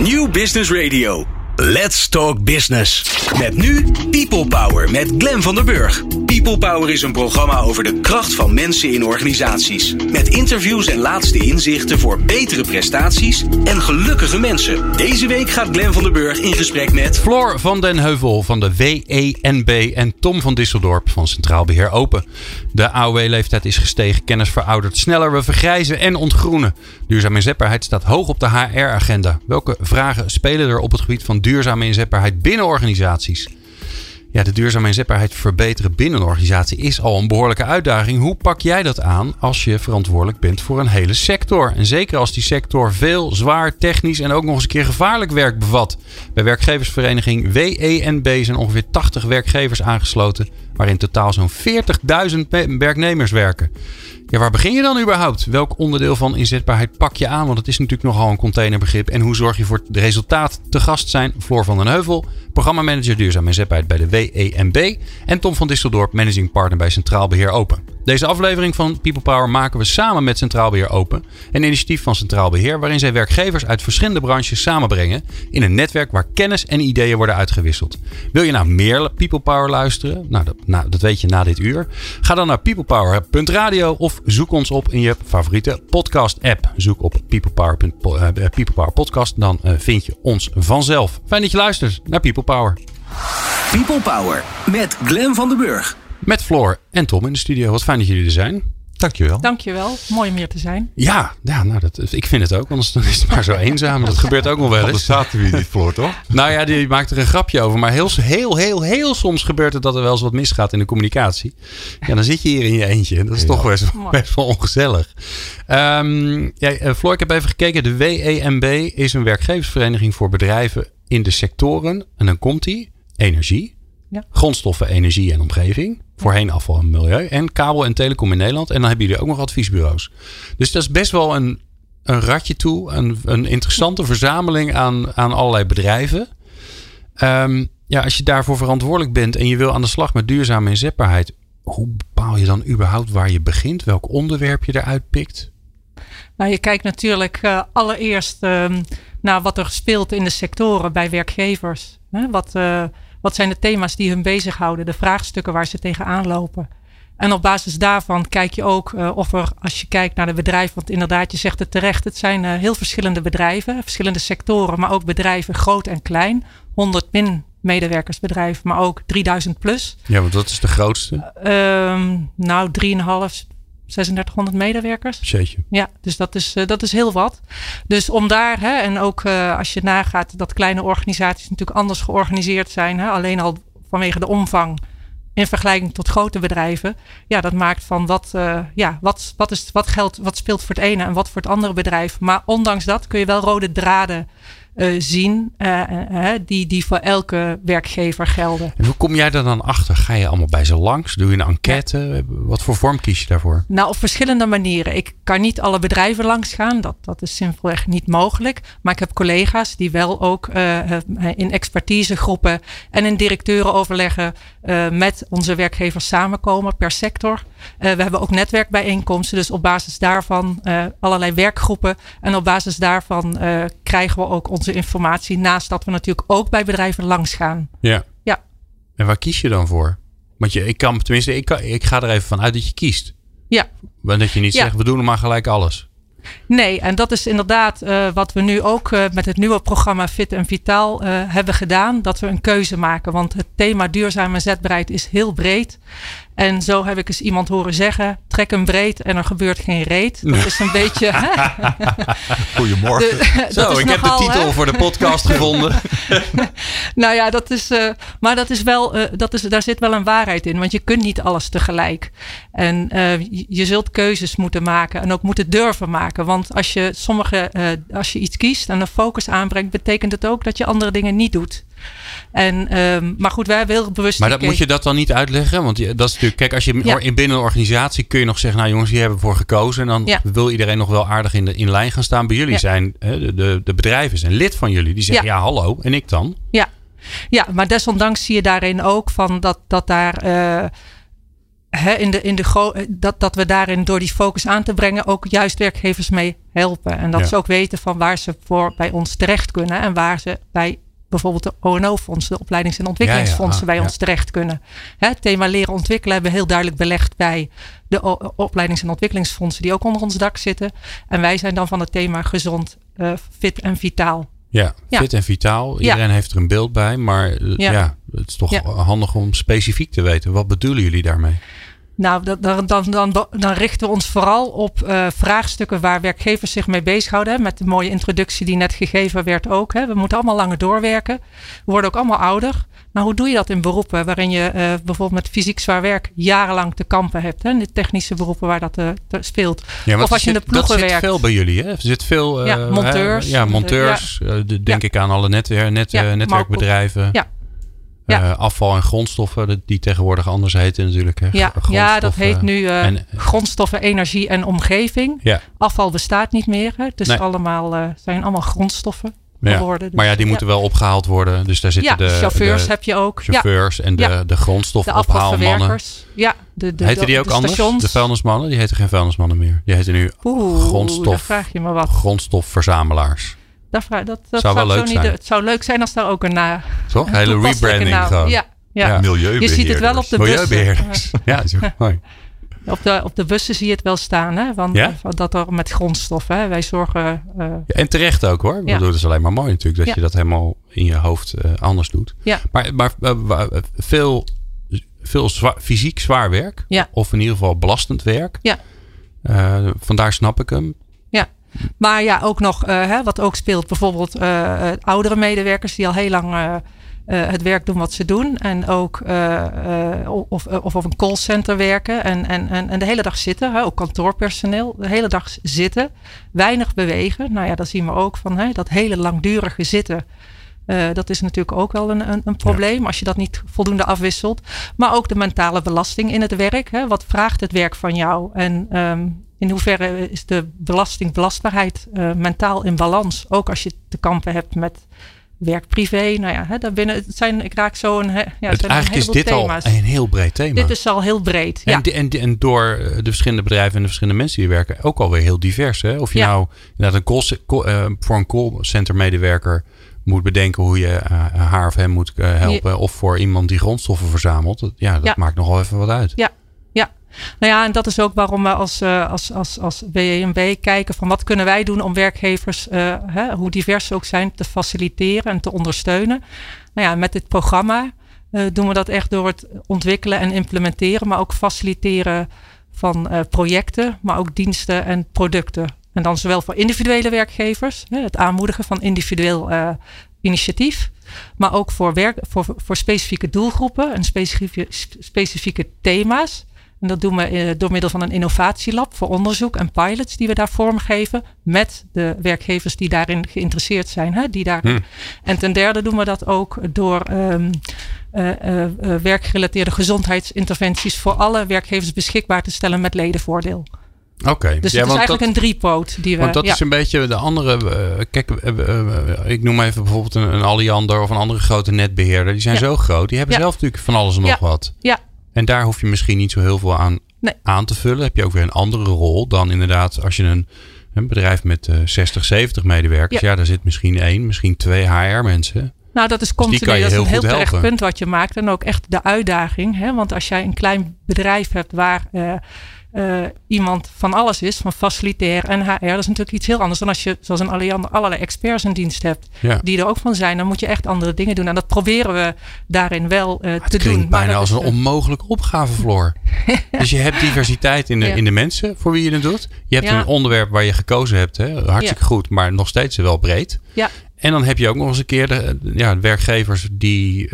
New Business Radio. Let's Talk Business. Met nu People Power met Glen van der Burg. People Power is een programma over de kracht van mensen in organisaties. Met interviews en laatste inzichten voor betere prestaties en gelukkige mensen. Deze week gaat Glen van der Burg in gesprek met... Floor van den Heuvel van de WENB en Tom van Disseldorp van Centraal Beheer Open. De AOW-leeftijd is gestegen, kennis verouderd sneller, we vergrijzen en ontgroenen. Duurzame inzetbaarheid staat hoog op de HR-agenda. Welke vragen spelen er op het gebied van duurzame inzetbaarheid binnen organisaties? Ja, de duurzame inzetbaarheid verbeteren binnen een organisatie is al een behoorlijke uitdaging. Hoe pak jij dat aan als je verantwoordelijk bent voor een hele sector? En zeker als die sector veel zwaar, technisch en ook nog eens een keer gevaarlijk werk bevat. Bij werkgeversvereniging WENB zijn ongeveer 80 werkgevers aangesloten, waarin totaal zo'n 40.000 werknemers werken. Ja, waar begin je dan überhaupt? Welk onderdeel van inzetbaarheid pak je aan? Want het is natuurlijk nogal een containerbegrip. En hoe zorg je voor het resultaat? Te gast zijn Floor van den Heuvel, programmamanager duurzaam inzetbaarheid bij de WEMB. En Tom van Disseldorp, managing partner bij Centraal Beheer Open. Deze aflevering van People Power maken we samen met Centraal Beheer Open. Een initiatief van Centraal Beheer waarin zij werkgevers uit verschillende branches samenbrengen. In een netwerk waar kennis en ideeën worden uitgewisseld. Wil je nou meer People Power luisteren? Nou, dat, nou, dat weet je na dit uur. Ga dan naar peoplepower.radio of zoek ons op in je favoriete podcast app. Zoek op People Power, People Power Podcast. Dan uh, vind je ons vanzelf. Fijn dat je luistert naar People. People Power met Glen van den Burg. Met Floor en Tom in de studio. Wat fijn dat jullie er zijn. Dankjewel. Dankjewel. Mooi om hier te zijn. Ja, ja nou dat, ik vind het ook. Anders dan is het maar zo eenzaam. Dat gebeurt ook nog wel eens. Anders zaten we hier niet, Floor, toch? Nou ja, die maakt er een grapje over. Maar heel, heel, heel, heel soms gebeurt het dat er wel eens wat misgaat in de communicatie. Ja, dan zit je hier in je eentje. Dat is toch best, best wel ongezellig. Um, ja, Floor, ik heb even gekeken. De WEMB is een werkgeversvereniging voor bedrijven in de sectoren. En dan komt die. Energie, ja. grondstoffen, energie en omgeving. Voorheen afval en milieu. En kabel en telecom in Nederland. En dan hebben jullie ook nog adviesbureaus. Dus dat is best wel een, een ratje toe. Een, een interessante verzameling aan, aan allerlei bedrijven. Um, ja, als je daarvoor verantwoordelijk bent en je wil aan de slag met duurzame inzetbaarheid. Hoe bepaal je dan überhaupt waar je begint? Welk onderwerp je eruit pikt? Nou, je kijkt natuurlijk uh, allereerst uh, naar wat er speelt in de sectoren bij werkgevers. Hè? Wat, uh, wat zijn de thema's die hun bezighouden? De vraagstukken waar ze tegenaan lopen? En op basis daarvan kijk je ook uh, of er, als je kijkt naar de bedrijven, want inderdaad, je zegt het terecht, het zijn heel verschillende bedrijven, verschillende sectoren, maar ook bedrijven groot en klein. 100 min medewerkersbedrijven, maar ook 3000 plus. Ja, want dat is de grootste. Uh, nou, 3,5, 3600 medewerkers. Jeetje. Ja, dus dat is, uh, dat is heel wat. Dus om daar, hè, en ook uh, als je nagaat dat kleine organisaties natuurlijk anders georganiseerd zijn, hè, alleen al vanwege de omvang in vergelijking tot grote bedrijven. Ja, dat maakt van wat, uh, ja, wat, wat, is, wat, geldt, wat speelt voor het ene en wat voor het andere bedrijf. Maar ondanks dat kun je wel rode draden uh, zien uh, uh, die, die voor elke werkgever gelden. En hoe kom jij er dan achter? Ga je allemaal bij ze langs? Doe je een enquête? Wat voor vorm kies je daarvoor? Nou, op verschillende manieren. Ik kan niet alle bedrijven langs gaan. Dat, dat is simpelweg niet mogelijk. Maar ik heb collega's die wel ook in expertisegroepen en in directeurenoverleggen met onze werkgevers samenkomen per sector. We hebben ook netwerkbijeenkomsten. Dus op basis daarvan allerlei werkgroepen. En op basis daarvan krijgen we ook onze informatie. Naast dat we natuurlijk ook bij bedrijven langs gaan. Ja. ja. En waar kies je dan voor? Want je, ik kan, tenminste, ik, kan, ik ga er even van uit dat je kiest. Ja. Maar dat je niet ja. zegt, we doen er maar gelijk alles. Nee, en dat is inderdaad uh, wat we nu ook uh, met het nieuwe programma Fit en Vitaal uh, hebben gedaan. Dat we een keuze maken. Want het thema duurzame zetbaarheid is heel breed. En zo heb ik eens iemand horen zeggen: trek hem breed en er gebeurt geen reet. Dat is een beetje. Goedemorgen. De, Zo, ik nogal, heb de titel hè? voor de podcast gevonden. nou ja, dat is. Uh, maar dat is wel. Uh, dat is, daar zit wel een waarheid in. Want je kunt niet alles tegelijk. En uh, je, je zult keuzes moeten maken. En ook moeten durven maken. Want als je sommige. als je iets kiest en een focus aanbrengt, betekent het ook dat je andere dingen niet doet. En, um, maar goed, wij hebben heel bewust. Maar dat, moet je dat dan niet uitleggen? Want dat is natuurlijk, kijk, als je ja. in binnen een organisatie kun je nog zeggen, nou jongens, hier hebben we voor gekozen. En dan ja. wil iedereen nog wel aardig in, de, in lijn gaan staan. Bij jullie ja. zijn de, de, de, bedrijven zijn lid van jullie. Die zeggen, ja, hallo, en ik dan? Ja. ja, maar desondanks zie je daarin ook van dat, dat daar. Uh, He, in de, in de dat, dat we daarin door die focus aan te brengen ook juist werkgevers mee helpen. En dat Ja. ze ook weten van waar ze voor bij ons terecht kunnen. En waar ze bij bijvoorbeeld de ONO-fondsen, de opleidings- en ontwikkelingsfondsen, ah, bij ja. ons terecht kunnen. Hè, het thema leren ontwikkelen hebben we heel duidelijk belegd bij de o- opleidings- en ontwikkelingsfondsen die ook onder ons dak zitten. En wij zijn dan van het thema gezond, eh, fit en vitaal. Ja, fit en vitaal. Iedereen heeft er een beeld bij. Maar eh, ja. Het is toch handig om specifiek te weten. Wat bedoelen jullie daarmee? Nou, dan, dan, dan, dan richten we ons vooral op eh, vraagstukken waar werkgevers zich mee bezighouden. hè, Met de mooie introductie die net gegeven werd ook. Hè. We moeten allemaal langer doorwerken. We worden ook allemaal ouder. Maar hoe doe je dat in beroepen waarin je eh, bijvoorbeeld met fysiek zwaar werk jarenlang te kampen hebt? Hè? In de technische beroepen waar dat eh, speelt. Ja, Of als je in er de zit- dat ploegen zit werkt. veel bij jullie. Hè? Er zit veel... Ja, monteurs. ja, monteurs. de- denk ik aan alle net, netwerkbedrijven. Ja. Eh, afval en grondstoffen, die- tegenwoordig anders heten natuurlijk. Hè? Ja, ja, dat heet nu eh, en- grondstoffen, energie en omgeving. Ja, Afval bestaat niet meer. Hè? Het is Nee. allemaal, eh, zijn allemaal grondstoffen ja. geworden. Dus, maar ja, die moeten wel opgehaald worden. Dus daar zitten ja, de, chauffeurs de heb je ook. Ja, chauffeurs en de, de afvalverwerkers. Ja, de, de, Heten die ook de anders? stations. De vuilnismannen? Die heten geen vuilnismannen meer. Die heten nu Oeh, grondstof- daar vraag je me wat. grondstofverzamelaars. Dat, dat Zou wel zo leuk niet zijn. het zou leuk zijn als daar ook een na, Toch? Hele toepasselijke rebranding naam- gewoon. Ja, ja. Ja. Milieubeheerders. Je ziet het wel op de bussen. Milieubeheerders. Ja, dat mooi. Op de, op de bussen zie je het wel staan. Hè? Want, Ja? van dat er met grondstoffen. Hè? Wij zorgen. eh, Ja, en terecht ook hoor. Ik Ja. bedoel, het is alleen maar mooi natuurlijk dat Ja. je dat helemaal in je hoofd eh, anders doet. Ja. Maar, maar eh, eh, veel, veel zwa- fysiek zwaar werk. Ja. Of in ieder geval belastend werk. Ja. Eh, vandaar snap ik hem. Maar ja, ook nog eh, hè, wat ook speelt, bijvoorbeeld eh, eh, oudere medewerkers die al heel lang het werk doen wat ze doen. En ook of, of op een callcenter werken en, en, en, en de hele dag zitten. Hè, ook kantoorpersoneel, de hele dag zitten. Weinig bewegen. Nou ja, dat zien we ook van hè, dat hele langdurige zitten. Eh, dat is natuurlijk ook wel een, een, een probleem als je dat niet voldoende afwisselt. Maar ook de mentale belasting in het werk. Hè. Wat vraagt het werk van jou? En ehm, in hoeverre is de belasting, belastbaarheid eh, mentaal in balans? Ook als je te kampen hebt met werk privé. Nou ja, hè, daarbinnen, het zijn, ik raak zo een, ja, het een eigenlijk is dit thema's. al een heel breed thema. Dit is al heel breed. Ja. En, di- en, en door eh, de verschillende bedrijven en de verschillende mensen die er werken, ook alweer heel divers. Hè? Of je Ja. nou inderdaad een call, eh, voor een callcenter medewerker moet bedenken hoe je eh, haar of hem moet eh, helpen. Of voor iemand die grondstoffen verzamelt. Ja, dat Ja. maakt nogal even wat uit. Ja, ja. Nou ja, en dat is ook waarom we als, eh, als, als, als kijken van wat kunnen wij doen om werkgevers, eh, hè, hoe divers ze ook zijn, te faciliteren en te ondersteunen. Nou ja, met dit programma eh, doen we dat echt door het ontwikkelen en implementeren, maar ook faciliteren van eh, projecten, maar ook diensten en producten. En dan zowel voor individuele werkgevers, het aanmoedigen van individueel eh, initiatief, maar ook voor, werk, voor, voor specifieke doelgroepen en specifieke, specifieke thema's. En dat doen we eh, door middel van een innovatielab voor onderzoek en pilots die we daar vormgeven met de werkgevers die daarin geïnteresseerd zijn. Hè, die daar... Hm. En ten derde doen we dat ook door eh, werkgerelateerde gezondheidsinterventies voor alle werkgevers beschikbaar te stellen met ledenvoordeel. Oké. Dus Ja, het is eigenlijk dat- een driepoot die we. Want dat ja. is een beetje de andere. eh, kijk, eh, eh, ik noem even bijvoorbeeld een, een Alliander of een andere grote netbeheerder. Die zijn Ja. zo groot. Die hebben zelf natuurlijk van alles en nog wat. Ja. En daar hoef je misschien niet zo heel veel aan Nee. aan te vullen. Heb je ook weer een andere rol dan inderdaad als je een, een bedrijf met eh 60, 70 medewerkers. Ja. Daar zit misschien één, misschien twee HR-mensen. Nou, dat is die continu. dat is een heel terecht helpen. punt wat je maakt. En ook echt de uitdaging. Hè? Want als jij een klein bedrijf hebt waar eh, iemand van alles is, van facilitair en HR, dat is natuurlijk iets heel anders dan als je, zoals een Alliander, allerlei experts in dienst hebt. Ja. Die er ook van zijn. Dan moet je echt andere dingen doen. En dat proberen we daarin wel eh, te doen. Maar bijna als een eh, onmogelijke opgave, Floor. Dus je hebt diversiteit in de, Ja. in de mensen voor wie je het doet. Je hebt Ja. een onderwerp waar je gekozen hebt. Hè? Hartstikke goed, maar nog steeds wel breed. Ja. En dan heb je ook nog eens een keer de, ja, werkgevers die,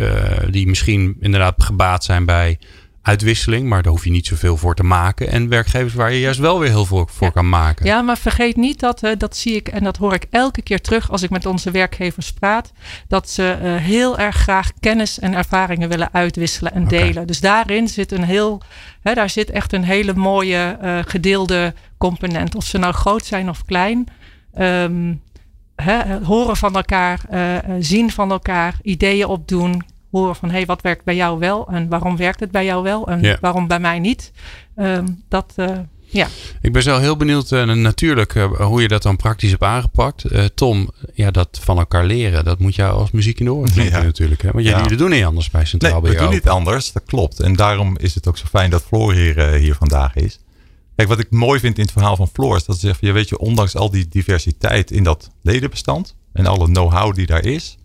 die misschien inderdaad gebaat zijn bij uitwisseling. Maar daar hoef je niet zoveel voor te maken. En werkgevers waar je juist wel weer heel veel voor Ja. kan maken. Ja, maar vergeet niet dat, eh, dat zie ik en dat hoor ik elke keer terug als ik met onze werkgevers praat, dat ze eh, heel erg graag kennis en ervaringen willen uitwisselen en delen. Dus daarin zit een heel, hè, daar zit echt een hele mooie eh, gedeelde component. Of ze nou groot zijn of klein. Ehm, hè, horen van elkaar, zien van elkaar, ideeën opdoen. Horen van hé, hey, wat werkt bij jou wel en waarom werkt het bij jou wel en Ja. waarom bij mij niet. Ehm, dat, eh, Ja. Ik ben zo heel benieuwd uh, natuurlijk uh, hoe je dat dan praktisch hebt aangepakt. Uh, Tom, ja, dat van elkaar leren, dat moet jou als muziek in de oren ja. natuurlijk. Hè? Want ja. jullie doen niet anders bij Centraal nee, we doen niet anders, dat klopt. En daarom is het ook zo fijn dat Floor hier, hier vandaag is. Kijk, wat ik mooi vind in het verhaal van Floor is dat ze zegt, je weet je, ondanks al die diversiteit in dat ledenbestand en alle know-how die daar is,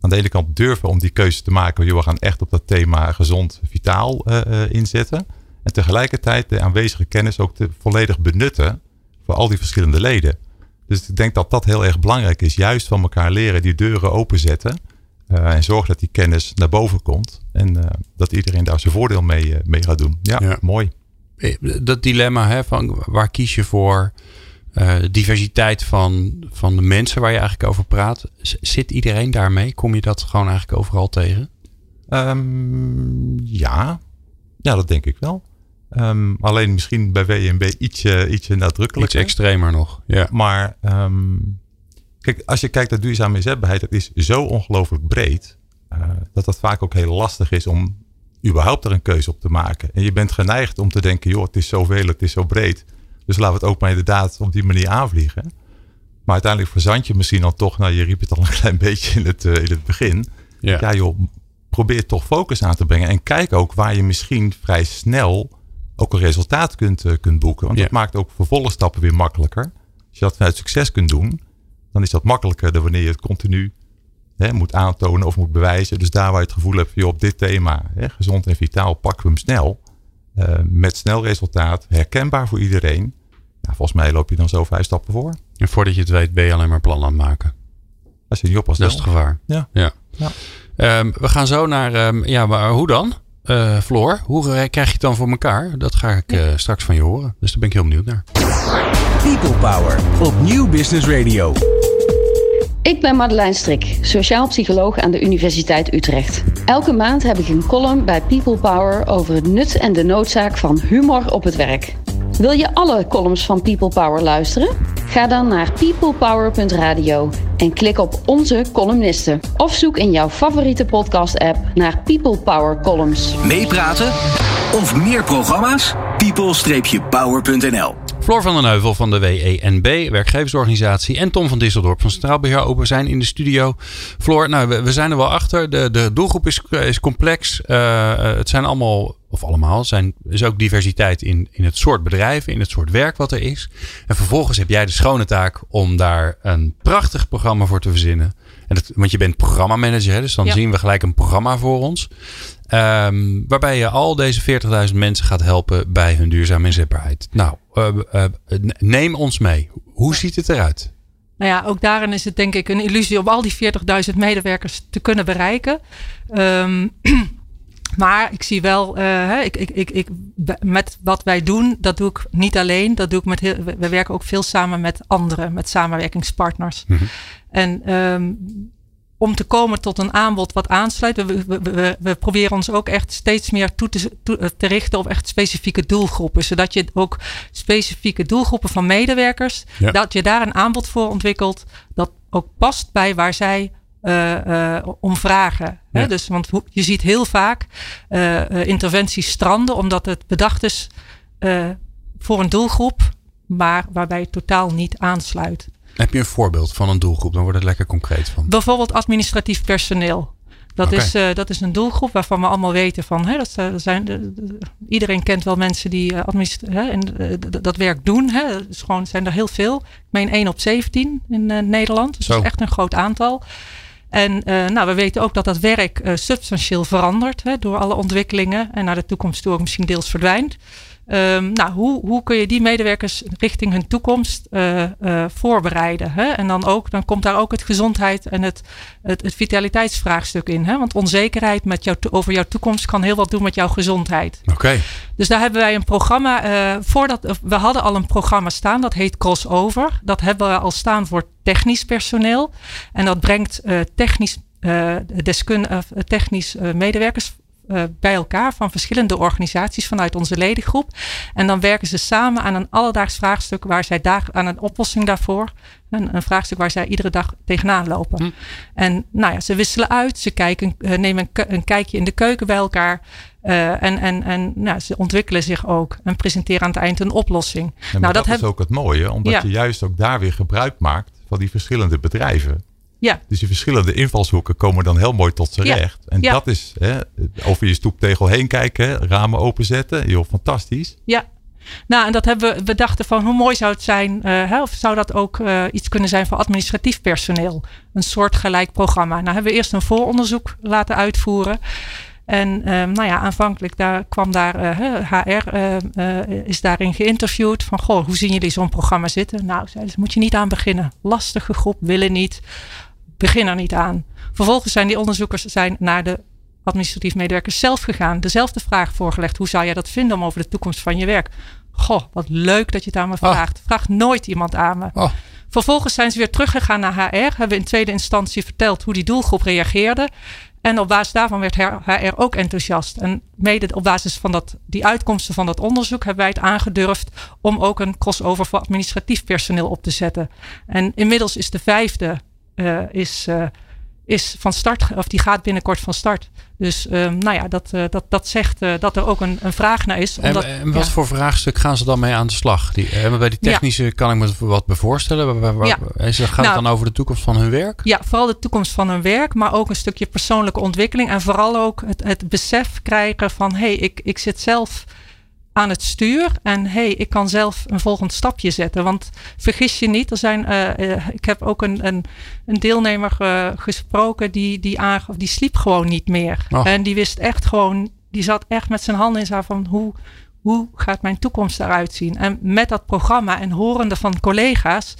aan de ene kant durven om die keuze te maken. We gaan echt op dat thema gezond, vitaal inzetten. En tegelijkertijd de aanwezige kennis ook te volledig benutten voor al die verschillende leden. Dus ik denk dat dat heel erg belangrijk is. Juist van elkaar leren, die deuren openzetten. Uh, en zorgen dat die kennis naar boven komt. En uh, dat iedereen daar zijn voordeel mee, uh, mee gaat doen. Ja, ja, mooi. Dat dilemma hè, van waar kies je voor? Diversiteit van, van de mensen waar je eigenlijk over praat. Zit iedereen daarmee? Kom je dat gewoon eigenlijk overal tegen? Um, ja. ja, dat denk ik wel. Um, alleen misschien bij WNB ietsje, ietsje nadrukkelijker. Iets extremer nog, ja. Maar um, kijk, als je kijkt naar duurzame inzetbaarheid, dat is zo ongelooflijk breed. Uh, dat dat vaak ook heel lastig is om überhaupt er een keuze op te maken. En je bent geneigd om te denken, joh, het is zoveel, het is zo breed. Dus laten we het ook maar inderdaad op die manier aanvliegen. Maar uiteindelijk verzand je misschien dan toch, nou je riep het al een klein beetje in het, uh, in het begin. Ja. ja joh, probeer toch focus aan te brengen. En kijk ook waar je misschien vrij snel ook een resultaat kunt, uh, kunt boeken. Want dat maakt ook vervolgstappen weer makkelijker. Als je dat vanuit succes kunt doen, dan is dat makkelijker dan wanneer je het continu hè, moet aantonen of moet bewijzen. Dus daar waar je het gevoel hebt, joh, op dit thema, hè, gezond en vitaal, pakken we hem snel. Uh, met snel resultaat, herkenbaar voor iedereen. Nou, volgens mij loop je dan zo vijf stappen voor. En voordat je het weet, ben je alleen maar plan aan het maken. Als je niet oppast. Dat is het gevaar. Ja. ja. ja. Um, we gaan zo naar, um, ja, maar hoe dan? Uh, Floor, hoe krijg je het dan voor elkaar? Dat ga ik uh, straks van je horen. Dus daar ben ik heel benieuwd naar. People Power op Nieuw Business Radio. Ik ben Madeleine Strik, sociaal psycholoog aan de Universiteit Utrecht. Elke maand heb ik een column bij People Power over het nut en de noodzaak van humor op het werk. Wil je alle columns van People Power luisteren? Ga dan naar peoplepower.radio en klik op onze columnisten. Of zoek in jouw favoriete podcast-app naar People Power columns. Meepraten of meer programma's? people-power.nl Floor van den Heuvel van de WENB, werkgeversorganisatie. En Tom van Disseldorp van Centraal Beheer Open zijn in de studio. Floor, nou, we, we zijn er wel achter. De, de doelgroep is, is complex. Uh, het zijn allemaal, of allemaal, zijn, is ook diversiteit in, in het soort bedrijven, in het soort werk wat er is. En vervolgens heb jij de schone taak om daar een prachtig programma voor te verzinnen. En dat, want je bent programmamanager, dus dan ja. zien we gelijk een programma voor ons. Um, waarbij je al deze 40.000 mensen gaat helpen bij hun duurzame inzetbaarheid. Nou, uh, uh, neem ons mee. Hoe ziet het eruit? Nou ja, ook daarin is het denk ik een illusie om al die 40.000 medewerkers te kunnen bereiken. Um, maar ik zie wel, uh, ik, ik, ik, ik, met wat wij doen, dat doe ik niet alleen. Dat doe ik met heel, we werken ook veel samen met anderen, met samenwerkingspartners. Mm -hmm. En um, om te komen tot een aanbod wat aansluit. We, we, we, we proberen ons ook echt steeds meer toe te, toe te, richten op echt specifieke doelgroepen. Zodat je ook specifieke doelgroepen van medewerkers, ja. dat je daar een aanbod voor ontwikkelt dat ook past bij waar zij uh, uh, om vragen. Ja. Hè? Dus, want je ziet heel vaak uh, interventies stranden omdat het bedacht is voor een doelgroep, maar waarbij het totaal niet aansluit. Heb je een voorbeeld van een doelgroep? Dan wordt het lekker concreet van. Bijvoorbeeld administratief personeel. Dat, okay. is, uh, dat is een doelgroep waarvan we allemaal weten van. Hè, dat, zijn, de, de, iedereen kent wel mensen die uh, hè, en, uh, dat werk doen. Hè. Dus gewoon zijn er heel veel. Ik meen 1 op 17 in Nederland. Dus Zo. dat is echt een groot aantal. En nou, we weten ook dat dat werk substantieel verandert hè, door alle ontwikkelingen. En naar de toekomst toe ook misschien deels verdwijnt. Um, nou, hoe, hoe kun je die medewerkers richting hun toekomst uh, uh, voorbereiden? Hè? En dan, ook, dan komt daar ook het gezondheid en het, het, het vitaliteitsvraagstuk in. Hè? Want onzekerheid met jou, over jouw toekomst kan heel wat doen met jouw gezondheid. Oké. Okay. Dus daar hebben wij een programma. Uh, voordat, we hadden al een programma staan, dat heet Crossover. Dat hebben we al staan voor technisch personeel. En dat brengt technisch, deskun, technisch medewerkers uh, bij elkaar van verschillende organisaties vanuit onze ledengroep. En dan werken ze samen aan een alledaags vraagstuk waar zij daar aan een oplossing daarvoor. Een, een vraagstuk waar zij iedere dag tegenaan lopen. Hm. En nou ja, ze wisselen uit, ze kijken, uh, nemen een, een, kijkje in de keuken bij elkaar. Uh, en en, en nou, ze ontwikkelen zich ook en presenteren aan het eind een oplossing. Ja, nou, dat, dat is ook het mooie, omdat ja. je juist ook daar weer gebruik maakt van die verschillende bedrijven. Ja. Dus die verschillende invalshoeken komen dan heel mooi tot z'n Ja. recht. En Ja. dat is hè, over je stoeptegel heen kijken, ramen openzetten. Joh, fantastisch. Ja. Nou, en dat hebben we, we dachten van hoe mooi zou het zijn, eh, hè, of zou dat ook eh, iets kunnen zijn voor administratief personeel? Een soortgelijk programma. Nou hebben we eerst een vooronderzoek laten uitvoeren. En ehm, nou ja, aanvankelijk daar kwam daar eh, HR eh, eh, is daarin geïnterviewd van goh, hoe zien jullie zo'n programma zitten? Nou, zeiden ze, moet je niet aan beginnen. Lastige groep, willen niet. Begin er niet aan. Vervolgens zijn die onderzoekers zijn naar de administratief medewerkers zelf gegaan. Dezelfde vraag voorgelegd. Hoe zou jij dat vinden om over de toekomst van je werk? Goh, wat leuk dat je het aan me Oh. vraagt. Vraagt nooit iemand aan me. Oh. Vervolgens zijn ze weer teruggegaan naar HR. Hebben in tweede instantie verteld hoe die doelgroep reageerde. En op basis daarvan werd HR ook enthousiast. En mede op basis van dat, die uitkomsten van dat onderzoek hebben wij het aangedurfd om ook een crossover voor administratief personeel op te zetten. En inmiddels is de vijfde eh, is, eh, is van start, of die gaat binnenkort van start. Dus ehm, nou ja, dat, eh, dat, dat zegt dat er ook een, een vraag naar is. En, Omdat, en wat ja. voor vraagstuk gaan ze dan mee aan de slag? Die, bij die Ja. technische kan ik me wat bij voorstellen. Waar- waar- waar- Ja. is het- Gaat Nou, het dan over de toekomst van hun werk? Ja, vooral de toekomst van hun werk, maar ook een stukje persoonlijke ontwikkeling. En vooral ook het, het besef krijgen van hé, hey, ik, ik zit zelf aan het stuur. En hé, hey, ik kan zelf een volgend stapje zetten. Want vergis je niet, er zijn, eh, eh, ik heb ook een, een, een deelnemer eh, gesproken die, die aangaf, die sliep gewoon niet meer. Oh. En die wist echt gewoon, die zat echt met zijn handen in zijn van hoe, hoe gaat mijn toekomst eruit zien? En met dat programma en horende van collega's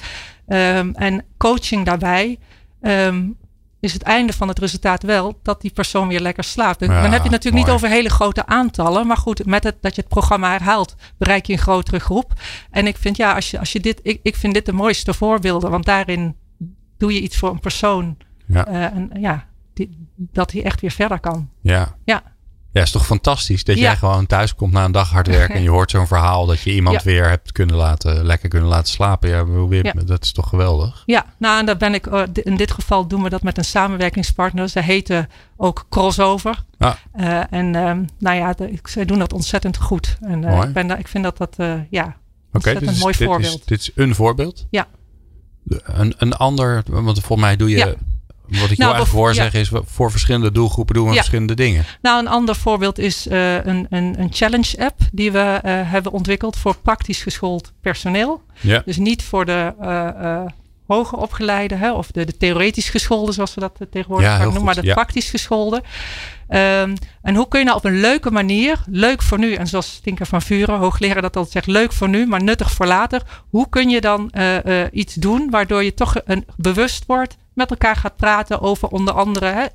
ehm, en coaching daarbij. ehm, is het einde van het resultaat wel dat die persoon weer lekker slaapt. Dan, Ja, dan heb je het natuurlijk mooi. niet over hele grote aantallen. Maar goed, met het dat je het programma herhaalt, bereik je een grotere groep. En ik vind ja, als je, als je dit, ik, ik vind dit de mooiste voorbeelden. Want daarin doe je iets voor een persoon. Ja. eh, en ja, die, dat hij echt weer verder kan. Ja. Ja. Ja, is toch fantastisch dat Ja. jij gewoon thuis komt na een dag hard werken en je hoort zo'n verhaal dat je iemand Ja. weer hebt kunnen laten, lekker kunnen laten slapen. Ja, we- weer, Ja. dat is toch geweldig? Ja, nou en daar ben ik, eh, in dit geval doen we dat met een samenwerkingspartner. Ze heten ook Crossover. Ah. En ehm, nou ja, de, zij doen dat ontzettend goed. En eh, Mooi. ik, ben, daar- ik vind dat dat, eh, ja, ontzettend dit, is, mooi dit, voorbeeld. is, dit is een voorbeeld. Ja. Een, een ander, want volgens mij doe je. Wat ik Nou, eigenlijk hoor ja. zeggen is, voor verschillende doelgroepen doen we Ja. verschillende dingen. Nou, een ander voorbeeld is eh, een, een, een challenge-app die we eh, hebben ontwikkeld voor praktisch geschoold personeel. Ja. Dus niet voor de eh hoger opgeleide hè, of de, de theoretisch geschoolden, zoals we dat tegenwoordig vaak noemen, maar de praktisch geschoolden. Ehm, en hoe kun je nou op een leuke manier, leuk voor nu, en zoals Tinker van Vuren, hoogleraar dat altijd zegt, leuk voor nu, maar nuttig voor later. Hoe kun je dan iets doen waardoor je toch een, bewust wordt, met elkaar gaat praten over onder andere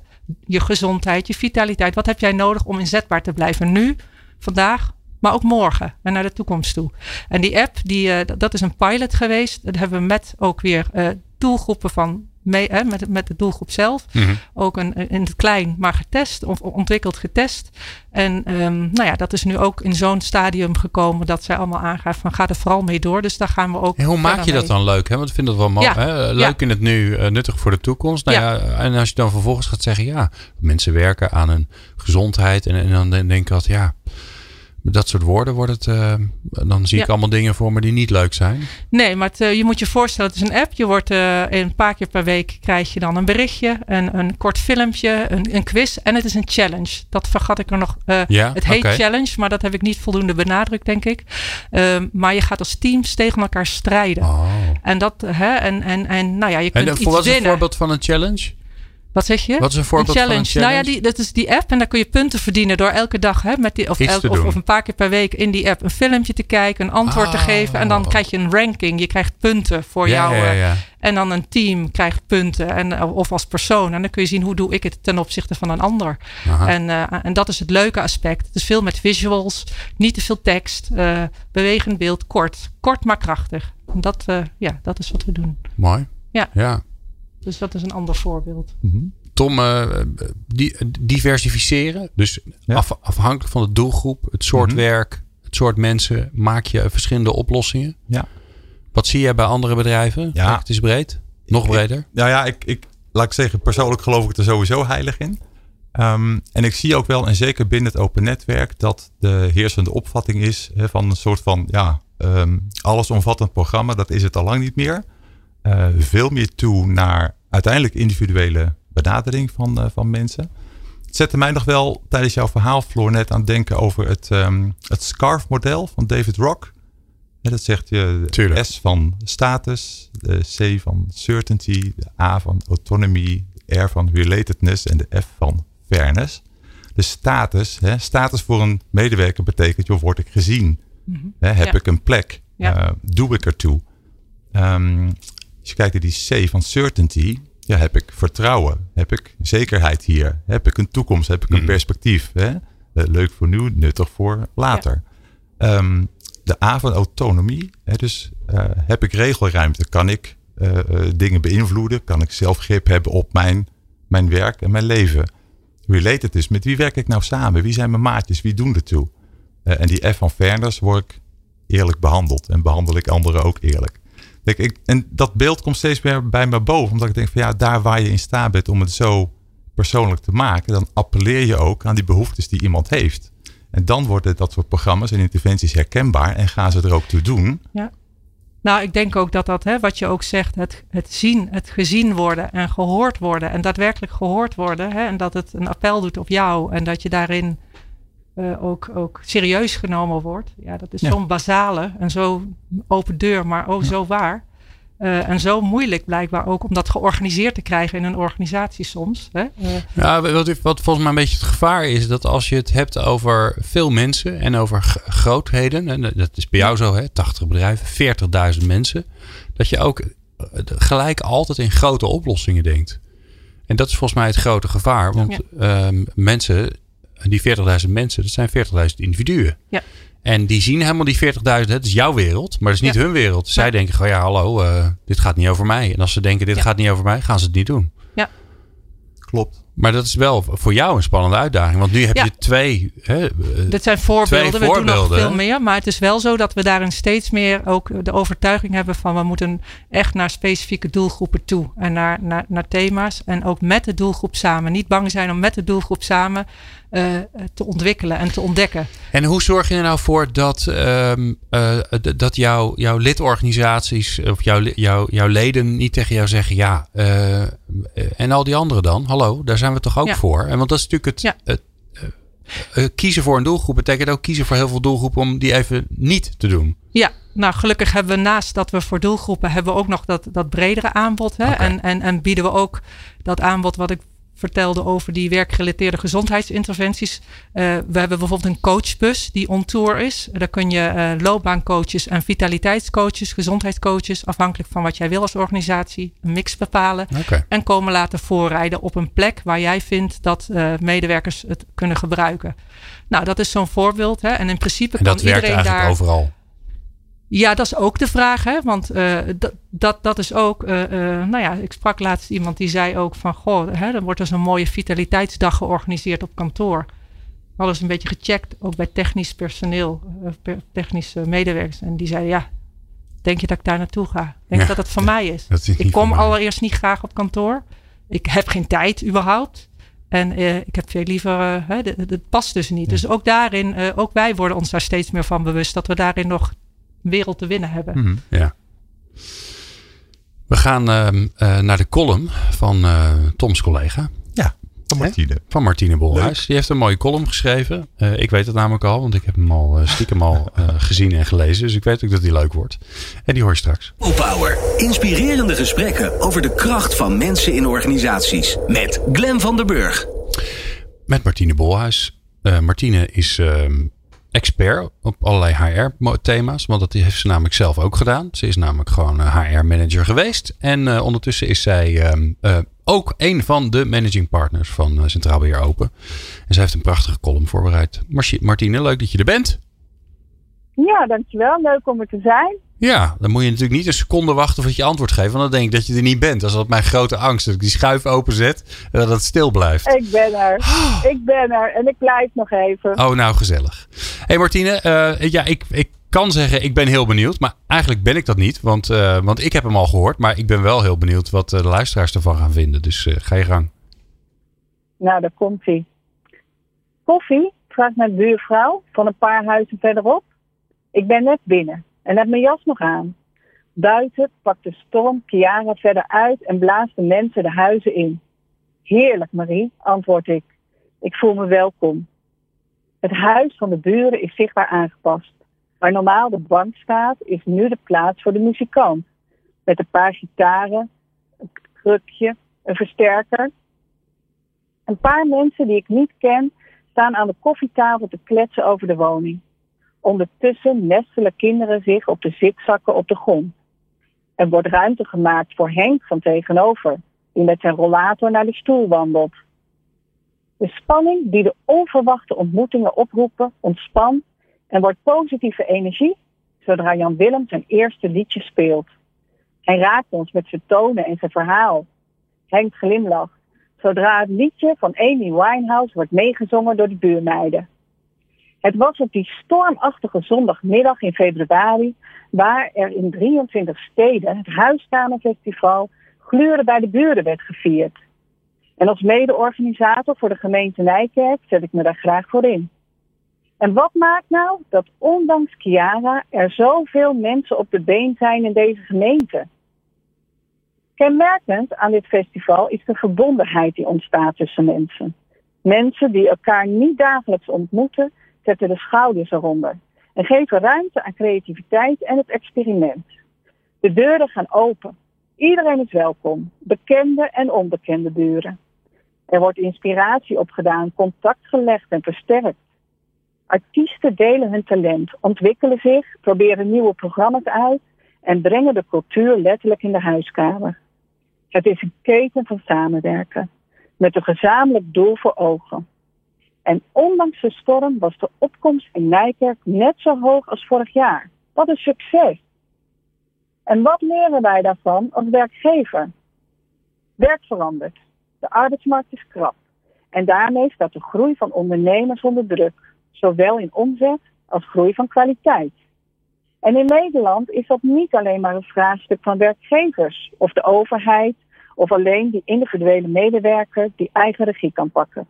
je gezondheid, je vitaliteit. Wat heb jij nodig om inzetbaar te blijven nu, vandaag, maar ook morgen en naar de toekomst toe. En die app, die, eh, dat- dat is een pilot geweest. Dat hebben we met ook weer eh, doelgroepen van mee, hè, met, met de doelgroep zelf. Mhm. Ook een, in het klein, maar getest, of ontwikkeld getest. En ehm, nou ja, dat is nu ook in zo'n stadium gekomen dat zij allemaal aangaven van ga er vooral mee door. Dus daar gaan we ook. En hoe maak je dat mee. dan leuk? Hè? Want ik vind dat wel mooi. Ja. Hè? Leuk in het nu, eh, nuttig voor de toekomst. Nou ja. Ja. en als je dan vervolgens gaat zeggen, ja, mensen werken aan hun gezondheid. En, en dan denk ik altijd, ja, dat soort woorden wordt het. eh, dan zie ik allemaal dingen voor me die niet leuk zijn. Nee, maar het, eh, je moet je voorstellen, het is een app. Je wordt eh, een paar keer per week krijg je dan een berichtje, een, een kort filmpje, een, een quiz en het is een challenge. Dat vergat ik er nog. Ja, het heet challenge, maar dat heb ik niet voldoende benadrukt, denk ik. Ehm, maar je gaat als teams tegen elkaar strijden. Oh. En dat, hè, en, en, en nou ja, je En kunt eh, iets voor wat is een voorbeeld van een challenge? Wat zeg je? Wat is een voorbeeld van een challenge? Nou ja, die, dat is die app en daar kun je punten verdienen door elke dag, hè, met die, of, Iets elk- te of, een paar keer per week in die app een filmpje te kijken, een antwoord te Oh. geven en dan krijg je een ranking. Je krijgt punten voor ja, jou. ja, eh, ja. En dan een team krijgt punten. En, eh, of als persoon. En dan kun je zien hoe doe ik het ten opzichte van een ander. Aha. En, eh, en dat is het leuke aspect. Het is veel met visuals. Niet te veel tekst. bewegend beeld. Kort. Kort maar krachtig. En dat, ja, dat is wat we doen. Mooi. Ja. ja. Dus dat is een ander voorbeeld. Mhm. Tom, uh, die, diversificeren. Dus af, afhankelijk van de doelgroep, het soort mhm. werk, het soort mensen, maak je verschillende oplossingen. Ja. Wat zie jij bij andere bedrijven? Ja. Het is breed. Nog breder. Nou ja, ik, ik, laat ik zeggen, persoonlijk geloof ik er sowieso heilig in. Ehm, en ik zie ook wel, en zeker binnen het open netwerk, dat de heersende opvatting is van een soort van ja, um, allesomvattend programma. Dat is het al lang niet meer. Uh, veel meer toe naar uiteindelijk individuele benadering van, uh, van mensen. Het zette mij nog wel tijdens jouw verhaal, Floor, net aan het denken over het, um, het SCARF-model van David Rock. dat zegt je de S van status, de C van certainty, de A van autonomy, de R van relatedness en de F van fairness. De status, hè, status voor een medewerker betekent, joh, word ik gezien? Mm hè, heb ik een plek? Uh, doe ik ertoe? Um, als je kijkt naar die C van certainty, ja, heb ik vertrouwen? Heb ik zekerheid hier? Heb ik een toekomst? Heb ik een mhm. perspectief? Hè? Eh, leuk voor nu, nuttig voor later. Ja. Um, de A van autonomie, hè, dus uh, heb ik regelruimte? Kan ik uh, dingen beïnvloeden? Kan ik zelf grip hebben op mijn, mijn werk en mijn leven? related is. Met wie werk ik nou samen? Wie zijn mijn maatjes? Wie doen ertoe? En die F van fairness word ik eerlijk behandeld. En behandel ik anderen ook eerlijk. Ik, en dat beeld komt steeds meer bij me boven. Omdat ik denk van ja, daar waar je in staat bent om het zo persoonlijk te maken. Dan appelleer je ook aan die behoeftes die iemand heeft. En dan worden dat soort programma's en interventies herkenbaar. En gaan ze er ook toe doen. Ja. Nou, ik denk ook dat dat, hè, wat je ook zegt, het, het zien, het gezien worden en gehoord worden en daadwerkelijk gehoord worden. Hè, en dat het een appel doet op jou en dat je daarin uh, ook, ook serieus genomen wordt. Ja, dat is zo'n basale en zo open deur, maar oh zo waar. Uh, en zo moeilijk blijkbaar ook om dat georganiseerd te krijgen in een organisatie soms. Hè? Uh, ja, wat, wat volgens mij een beetje het gevaar is, dat als je het hebt over veel mensen en over grootheden, en dat is bij jou zo, hè, 80 bedrijven, 40.000 mensen, dat je ook gelijk altijd in grote oplossingen denkt. En dat is volgens mij het grote gevaar, want ja. uh, mensen, die 40.000 mensen, dat zijn 40.000 individuen. Ja. En die zien helemaal die 40.000, het is jouw wereld, maar het is niet hun wereld. Zij denken gewoon, ja hallo, uh, dit gaat niet over mij. En als ze denken, dit gaat niet over mij, gaan ze het niet doen. Ja. Klopt. Maar dat is wel voor jou een spannende uitdaging. Want nu heb je twee. Hè, eh, Dit zijn voorbeelden. We doen nog veel meer. Maar het is wel zo dat we daarin steeds meer ook de overtuiging hebben van we moeten echt naar specifieke doelgroepen toe. En naar, naar, naar thema's. En ook met de doelgroep samen. Niet bang zijn om met de doelgroep samen uh, te ontwikkelen en te ontdekken. En hoe zorg je er nou voor dat, um, uh, dat jouw jouw lidorganisaties of jouw, jouw, jouw leden niet tegen jou zeggen: ja, uh, en al die anderen dan? Hallo, daar zijn we toch ook voor? En want dat is natuurlijk het. Ja. het kiezen voor een doelgroep betekent ook kiezen voor heel veel doelgroepen om die even niet te doen. Ja, nou gelukkig hebben we naast dat we voor doelgroepen hebben we ook nog dat, dat bredere aanbod. Hè? Okay. En, en, en bieden we ook dat aanbod wat ik vertelde over die werkgerelateerde gezondheidsinterventies. Uh, we hebben bijvoorbeeld een coachbus die on tour is. Daar kun je uh, loopbaancoaches en vitaliteitscoaches, gezondheidscoaches, afhankelijk van wat jij wil als organisatie, een mix bepalen. Okay. En komen laten voorrijden op een plek waar jij vindt dat uh, medewerkers het kunnen gebruiken. Nou, dat is zo'n voorbeeld. Hè? En in principe en kan iedereen daar. overal. Ja, dat is ook de vraag. Hè? Want uh, dat, dat, dat is ook. Uh, uh, nou ja, ik sprak laatst iemand die zei ook van. Goh, hè, er wordt dus een mooie vitaliteitsdag georganiseerd op kantoor. Alles een beetje gecheckt, ook bij technisch personeel, technische medewerkers. En die zeiden: Ja, denk je dat ik daar naartoe ga? Denk ja, dat het van ja, mij is? is ik kom allereerst niet graag op kantoor. Ik heb geen tijd überhaupt. En ik heb veel liever. het past dus niet. Ja. Dus ook daarin, ook wij worden ons daar steeds meer van bewust dat we daarin nog wereld te winnen hebben. Mm, ja. We gaan uh, uh, naar de column van uh, Toms collega. Ja, van Martine. He? Van Martine Bolhuis. Die heeft een mooie column geschreven. ik weet het namelijk al, want ik heb hem al stiekem al gezien en gelezen. Dus ik weet ook dat die leuk wordt. En die hoor je straks. Power. Inspirerende gesprekken over de kracht van mensen in organisaties. Met Glen van der Burg. Met Martine Bolhuis. Martine is ehm, expert op allerlei HR-thema's. Want dat heeft ze namelijk zelf ook gedaan. Ze is namelijk gewoon HR-manager geweest. En uh, ondertussen is zij uh, uh, ook een van de managing partners van Centraal Beheer Open. En ze heeft een prachtige column voorbereid. Martine, leuk dat je er bent. Ja, dankjewel. Leuk om er te zijn. Ja, dan moet je natuurlijk niet een seconde wachten voordat je antwoord geeft. Want dan denk ik dat je er niet bent. Dat is altijd mijn grote angst. Dat ik die schuif openzet en dat het stil blijft. Ik ben er. Ik ben er. En ik blijf nog even. Oh, nou gezellig. Hé hey Martine, eh, ja, ik, ik kan zeggen ik ben heel benieuwd. Maar eigenlijk ben ik dat niet. Want, eh, want ik heb hem al gehoord. Maar ik ben wel heel benieuwd wat de luisteraars ervan gaan vinden. Dus ga je gang. Nou, daar komt hij. Koffie, vraagt mijn buurvrouw van een paar huizen verderop. Ik ben net binnen en heb mijn jas nog aan. Buiten pakt de storm Chiara verder uit en blaast de mensen de huizen in. Heerlijk, Marie, antwoord ik. Ik voel me welkom. Het huis van de buren is zichtbaar aangepast. Waar normaal de bank staat, is nu de plaats voor de muzikant. Met een paar gitaren, een krukje, een versterker. Een paar mensen die ik niet ken staan aan de koffietafel te kletsen over de woning. Ondertussen nestelen kinderen zich op de zitzakken op de grond. Er wordt ruimte gemaakt voor Henk van tegenover, die met zijn rollator naar de stoel wandelt. De spanning die de onverwachte ontmoetingen oproepen, ontspant en wordt positieve energie zodra Jan Willem zijn eerste liedje speelt. Hij raakt ons met zijn tonen en zijn verhaal. Henk glimlacht zodra het liedje van Amy Winehouse wordt meegezongen door de buurmeiden. Het was op die stormachtige zondagmiddag in februari, waar er in 23 steden het Huiskamerfestival Gluren bij de Buren werd gevierd. En als mede-organisator voor de gemeente Nijkerk zet ik me daar graag voor in. En wat maakt nou dat ondanks Chiara er zoveel mensen op de been zijn in deze gemeente? Kenmerkend aan dit festival is de verbondenheid die ontstaat tussen mensen. Mensen die elkaar niet dagelijks ontmoeten, zetten de schouders eronder en geven ruimte aan creativiteit en het experiment. De deuren gaan open. Iedereen is welkom, bekende en onbekende buren. Er wordt inspiratie opgedaan, contact gelegd en versterkt. Artiesten delen hun talent, ontwikkelen zich, proberen nieuwe programma's uit en brengen de cultuur letterlijk in de huiskamer. Het is een keten van samenwerken, met een gezamenlijk doel voor ogen. En ondanks de storm was de opkomst in Nijkerk net zo hoog als vorig jaar. Wat een succes! En wat leren wij daarvan als werkgever? Werk verandert. De arbeidsmarkt is krap. En daarmee staat de groei van ondernemers onder druk, zowel in omzet als groei van kwaliteit. En in Nederland is dat niet alleen maar een vraagstuk van werkgevers of de overheid of alleen die individuele medewerker die eigen regie kan pakken.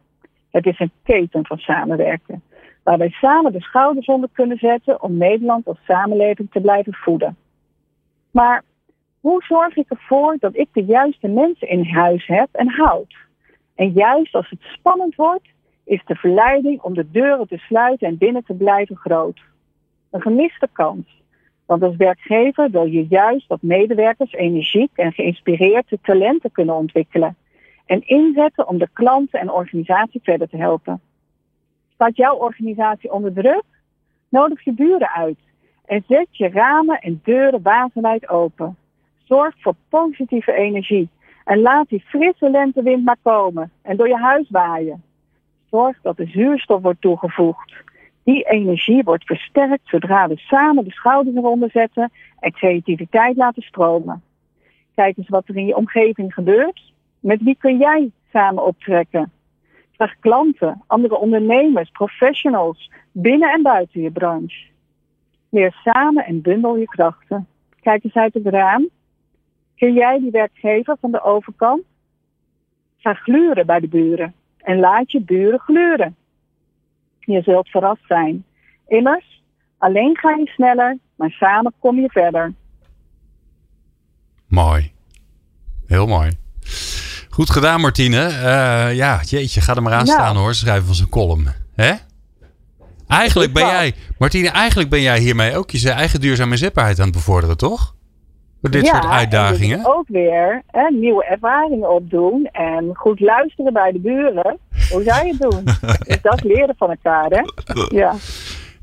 Het is een keten van samenwerken, waar wij samen de schouders onder kunnen zetten om Nederland als samenleving te blijven voeden. Maar hoe zorg ik ervoor dat ik de juiste mensen in huis heb en houd? En juist als het spannend wordt, is de verleiding om de deuren te sluiten en binnen te blijven groot. Een gemiste kans. Want als werkgever wil je juist dat medewerkers energiek en geïnspireerd de talenten kunnen ontwikkelen. En inzetten om de klanten en organisatie verder te helpen. Staat jouw organisatie onder druk? Nodig je buren uit. En zet je ramen en deuren wagenwijd open. Zorg voor positieve energie. En laat die frisse lentewind maar komen en door je huis waaien. Zorg dat de zuurstof wordt toegevoegd. Die energie wordt versterkt zodra we samen de schouders eronder zetten en creativiteit laten stromen. Kijk eens wat er in je omgeving gebeurt. Met wie kun jij samen optrekken? Vraag klanten, andere ondernemers, professionals, binnen en buiten je branche. Leer samen en bundel je krachten. Kijk eens uit het raam. Kun jij die werkgever van de overkant? Ga gluren bij de buren en laat je buren gluren. Je zult verrast zijn. Immers, alleen ga je sneller, maar samen kom je verder. Mooi. Heel mooi. Goed gedaan, Martine. Uh, ja, jeetje, ga er maar aan Nou. staan hoor. Schrijven van zijn column. Hè? Eigenlijk ben jij, Martine, eigenlijk ben jij hiermee ook je eigen duurzame zetbaarheid aan het bevorderen, toch? Door dit soort En uitdagingen. dus ook weer hè, nieuwe ervaringen opdoen en goed luisteren bij de buren. Hoe zou je het doen? dus dat leren van elkaar, hè? Ja.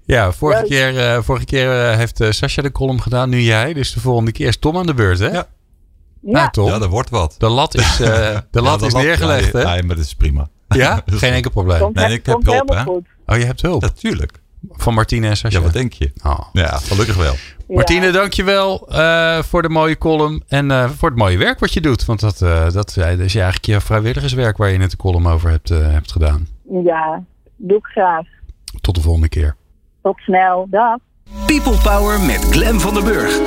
Ja, vorige Leuk. keer, eh, vorige keer eh, heeft eh, Sascha de column gedaan, nu jij. Dus de volgende keer is Tom aan de beurt, hè? Ja. Nou, Ja. Tom, Ja, dat wordt wat. de lat is, eh, de lat Ja, is neergelegd, ja, hè? Ja, maar dat is prima. Ja, geen enkel probleem. Komt, Nee, ik heb hulp, hè? goed. Oh, je hebt hulp. Natuurlijk. van Martinez. Als Ja, je... wat denk je? Oh. Ja, gelukkig wel. Martine, dankjewel uh, voor de mooie column en uh, voor het mooie werk wat je doet. Want dat, uh, dat, is eigenlijk je vrijwilligerswerk waar je net de column over hebt, hebt gedaan. Ja, doe ik graag. Tot de volgende keer. Tot snel. Dag. People Power met Glen van der Burg.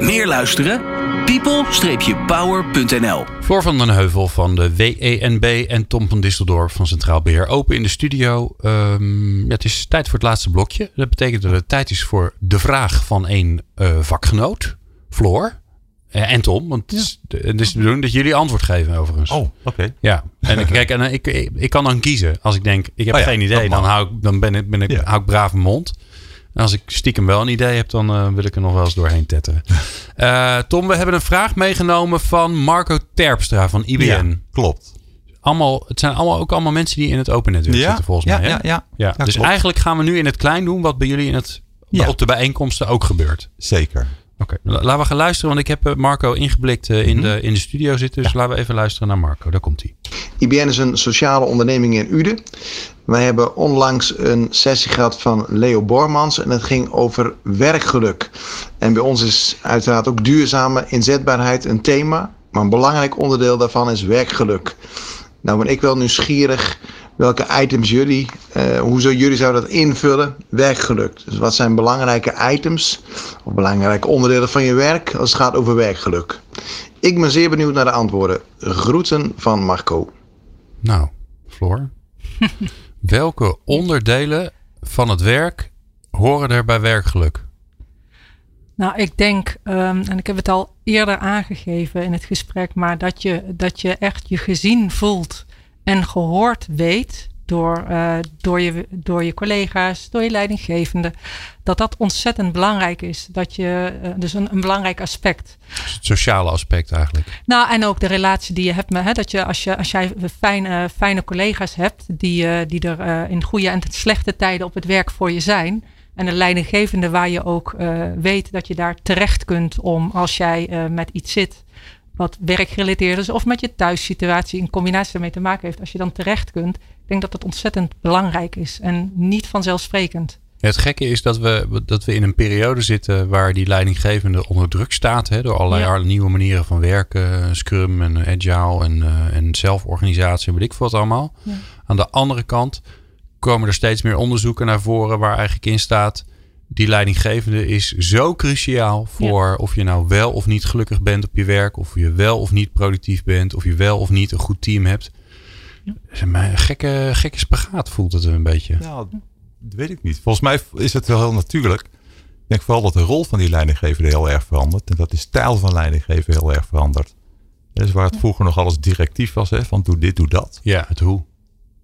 Meer luisteren? people-power.nl Floor van den Heuvel van de WENB en Tom van Disseldorp van Centraal Beheer Open in de studio. Um, ja, het is tijd voor het laatste blokje. Dat betekent dat het tijd is voor de vraag van een uh, vakgenoot, Floor. Uh, en Tom, want het is, ja. het is de bedoeling dat jullie antwoord geven overigens. Oh, oké. Okay. Ja, en ik, kijk, en ik, ik, ik, kan dan kiezen. Als ik denk, ik heb oh ja, geen idee, dan, hou ik, dan ben ik, ben ik, ja. hou ik braaf mijn mond. Als ik stiekem wel een idee heb, dan uh, wil ik er nog wel eens doorheen tetteren. Uh, Tom, we hebben een vraag meegenomen van Marco Terpstra van IBN. Ja, klopt. Allemaal, het zijn allemaal, ook allemaal mensen die in het open netwerk ja, zitten volgens ja, mij. Hè? Ja, ja, ja. dus klopt. eigenlijk gaan we nu in het klein doen wat bij jullie in het, op de bijeenkomsten ook gebeurt. Zeker. Oké, okay. laten we gaan luisteren, want ik heb Marco ingeblikt in, mm -hmm. de, in de studio zitten. Dus laten we even luisteren naar Marco. Daar komt hij. IBN is een sociale onderneming in Uden. Wij hebben onlangs een sessie gehad van Leo Bormans en het ging over werkgeluk. En bij ons is uiteraard ook duurzame inzetbaarheid een thema, maar een belangrijk onderdeel daarvan is werkgeluk. Nou ben ik wel nieuwsgierig welke items jullie, uh, hoe zou jullie zouden dat invullen? Werkgeluk. Dus wat zijn belangrijke items of belangrijke onderdelen van je werk als het gaat over werkgeluk? Ik ben zeer benieuwd naar de antwoorden. Groeten van Marco. Nou, Floor. Welke onderdelen van het werk horen er bij werkgeluk? Nou, ik denk, um, en ik heb het al eerder aangegeven in het gesprek, maar dat je, dat je echt je gezien voelt en gehoord weet door, uh, door, je, door je collega's, door je leidinggevende, dat dat ontzettend belangrijk is. Dat je, uh, dus een, een belangrijk aspect. Dus het sociale aspect eigenlijk. Nou, en ook de relatie die je hebt met, hè, dat je als, je, als jij fijne, fijne collega's hebt, die, uh, die er in goede en slechte tijden op het werk voor je zijn. En een leidinggevende waar je ook weet dat je daar terecht kunt om als jij met iets zit wat werkgerelateerd is of met je thuissituatie in combinatie daarmee te maken heeft, als je dan terecht kunt. Ik denk dat dat ontzettend belangrijk is en niet vanzelfsprekend. Het gekke is dat we, dat we in een periode zitten waar die leidinggevende onder druk staat. Hè, door allerlei ja. nieuwe manieren van werken. Scrum en Agile en, uh, en zelforganisatie. Weet ik wat allemaal. Ja. Aan de andere kant komen er steeds meer onderzoeken naar voren waar eigenlijk in staat. Die leidinggevende is zo cruciaal voor ja. of je nou wel of niet gelukkig bent op je werk. Of je wel of niet productief bent. Of je wel of niet een goed team hebt. Ja. Een gekke, gekke spagaat voelt het een beetje. Nou, dat weet ik niet. Volgens mij is het wel heel natuurlijk. Ik denk vooral dat de rol van die leidinggevende heel erg verandert. En dat de stijl van leidinggeven heel erg verandert. Dus waar het vroeger nog alles directief was, hè, van doe dit, doe dat. Ja, het hoe.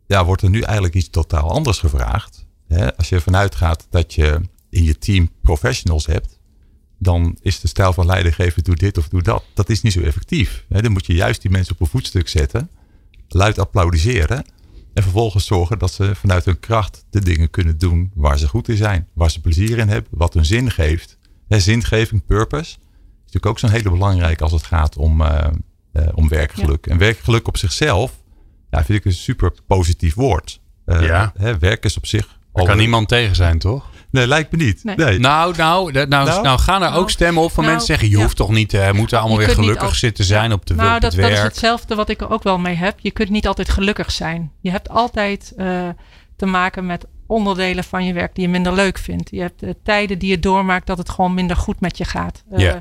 Ja, wordt er nu eigenlijk iets totaal anders gevraagd. Hè, als je ervan uitgaat dat je in je team professionals hebt, dan is de stijl van leidinggeven doe dit of doe dat. Dat is niet zo effectief. Hè. Dan moet je juist die mensen op een voetstuk zetten, luid applaudisseren en vervolgens zorgen dat ze vanuit hun kracht de dingen kunnen doen waar ze goed in zijn. Waar ze plezier in hebben. Wat hun zin geeft. He, zingeving, purpose. Is natuurlijk ook zo'n hele belangrijke als het gaat om, uh, uh, om werkgeluk. Ja. En werkgeluk op zichzelf ja, vind ik een super positief woord. Uh, ja. Werk is op zich... Er kan niemand tegen zijn, toch? Nee, lijkt me niet. Nee. Nee. Nou, nou, nou, nou, nou, gaan er nou, ook stemmen op van nou, mensen zeggen... je ja. hoeft toch niet, uh, moeten allemaal weer gelukkig al... zitten zijn op, de, nou, dat, werk. dat is hetzelfde wat ik er ook wel mee heb. Je kunt niet altijd gelukkig zijn. Je hebt altijd uh, te maken met onderdelen van je werk die je minder leuk vindt. Je hebt uh, tijden die je doormaakt dat het gewoon minder goed met je gaat. Yeah.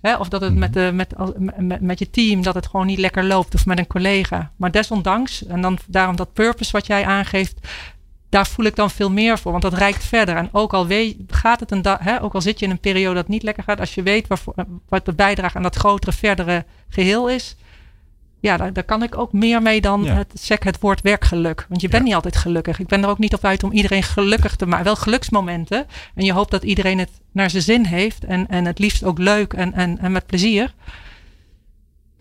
Hè, of dat het met, de, met, met, met je team, dat het gewoon niet lekker loopt. Of met een collega. Maar desondanks, en dan daarom dat purpose wat jij aangeeft daar voel ik dan veel meer voor, want dat reikt verder. En ook al, weet, gaat het een da- hè, ook al zit je in een periode dat niet lekker gaat, als je weet waarvoor, wat de bijdrage aan dat grotere, verdere geheel is, ja, daar, daar kan ik ook meer mee dan Ja. het, zeg het woord werkgeluk. Want je bent Ja. niet altijd gelukkig. Ik ben er ook niet op uit om iedereen gelukkig te maken. Wel geluksmomenten. En je hoopt dat iedereen het naar zijn zin heeft. En, en het liefst ook leuk en, en, en met plezier.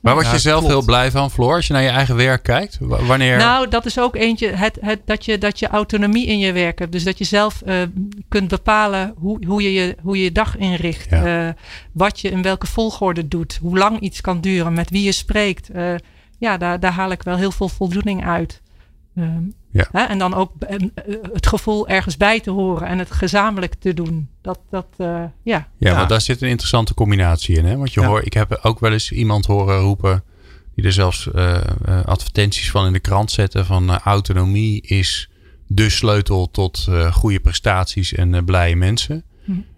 Waar word je zelf klopt. heel blij van, Floor, als je naar je eigen werk kijkt? Wanneer? Nou, dat is ook eentje, het, het, dat, je, dat je autonomie in je werk hebt. Dus dat je zelf eh, kunt bepalen hoe, hoe, je, je, hoe je je dag inricht. Ja. eh, wat je in welke volgorde doet. Hoe lang iets kan duren. Met wie je spreekt. Eh, ja, daar, daar haal ik wel heel veel voldoening uit. Ehm, Ja. hè, en dan ook eh, eh, het gevoel ergens bij te horen en het gezamenlijk te doen. Dat, dat eh, ja. Ja, Ja. want daar zit een interessante combinatie in. Hè? Want je Ja. hoort, ik heb ook wel eens iemand horen roepen. die er zelfs eh, eh, advertenties van in de krant zetten. van autonomie is de sleutel tot eh, goede prestaties en blije mensen.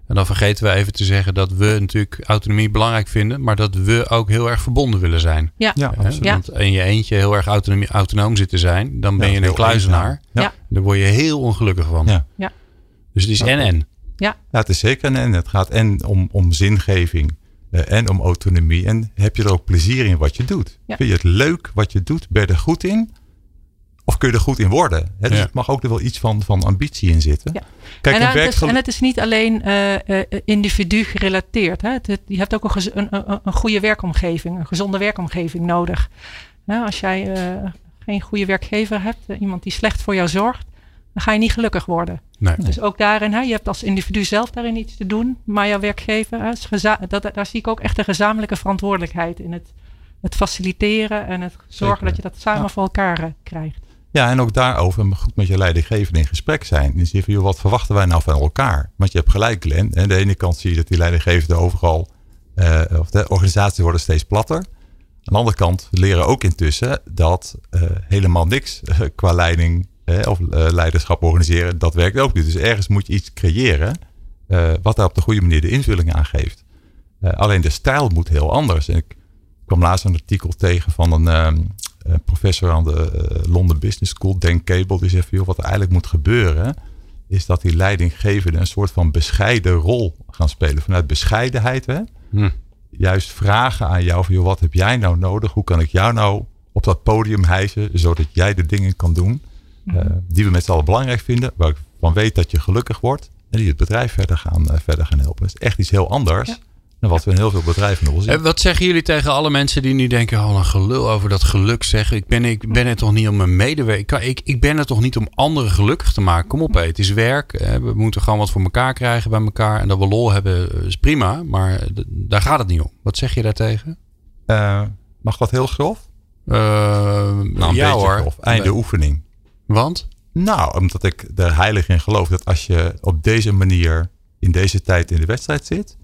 En dan vergeten we even te zeggen dat we natuurlijk autonomie belangrijk vinden. maar dat we ook heel erg verbonden willen zijn. Ja. Ja, absoluut. Ja. Want in je eentje heel erg autonomie, autonoom zit te zijn. dan ben Ja, je een kluizenaar. Ja. Daar word je heel ongelukkig van. Ja. Ja. Dus het is en en. Ja, het is zeker een en. Het gaat en om, om zingeving eh, en om autonomie. En heb je er ook plezier in wat je doet? Ja. Vind je het leuk wat je doet? Ben je er goed in? Of kun je er goed in worden? Hè, dus Ja. het mag ook er wel iets van, van ambitie in zitten. Ja. Kijk, en, een eh, het is, en het is niet alleen eh, eh, individu gerelateerd. Hè? Het, het- je hebt ook een, gez- een, een, een goede werkomgeving, een gezonde werkomgeving nodig. Hè, als jij eh, geen goede werkgever hebt, iemand die slecht voor jou zorgt, dan ga je niet gelukkig worden. Nee. Dus ook daarin, hè, je hebt als individu zelf daarin iets te doen, maar jouw werkgever, hè, is geza- dat, daar zie ik ook echt een gezamenlijke verantwoordelijkheid in het, het faciliteren en het zorgen Zeker. dat je dat samen Ja. voor elkaar krijgt. Ja, en ook daarover goed met je leidinggevende in gesprek zijn. En zeggen van, wat verwachten wij nou van elkaar? Want je hebt gelijk, Glenn. Aan de ene kant zie je dat die leidinggevende overal, eh, of de organisaties worden steeds platter. Aan de andere kant leren ook intussen dat eh, helemaal niks eh, qua leiding of leiderschap organiseren, dat werkt ook niet. Dus ergens moet je iets creëren wat daar op de goede manier de invulling aan geeft. Alleen de stijl moet heel anders. Ik kwam laatst een artikel tegen van een ehm, eh, professor aan de eh, London Business School, Dan Cable. Die zegt, van, joh, wat er eigenlijk moet gebeuren, is dat die leidinggevenden een soort van bescheiden rol gaan spelen. Vanuit bescheidenheid, hè? Hm. juist vragen aan jou van, joh, wat heb jij nou nodig? Hoe kan ik jou nou op dat podium hijsen, zodat jij de dingen kan doen eh, die we met z'n allen belangrijk vinden, waar ik van weet dat je gelukkig wordt en die het bedrijf verder gaan, eh, verder gaan helpen. Dat is echt iets heel anders Ja. Dan wat we in heel veel bedrijven nog wel zien. En wat zeggen jullie tegen alle mensen die nu denken: oh, een gelul over dat geluk zeggen? Ik ben, ik ben er toch niet om mijn medewerker. Ik, ik ben er toch niet om anderen gelukkig te maken? Kom op, hé, het is werk. eh, We moeten gewoon wat voor elkaar krijgen bij elkaar. En dat we lol hebben eh, is prima. Maar d- daar gaat het niet om. Wat zeg je daartegen? Eh, mag dat heel grof? Eh, Nou, een ja beetje hoor. grof. Einde oefening. Want? Nou, omdat ik er heilig in geloof dat als je op deze manier in deze tijd in de wedstrijd zit,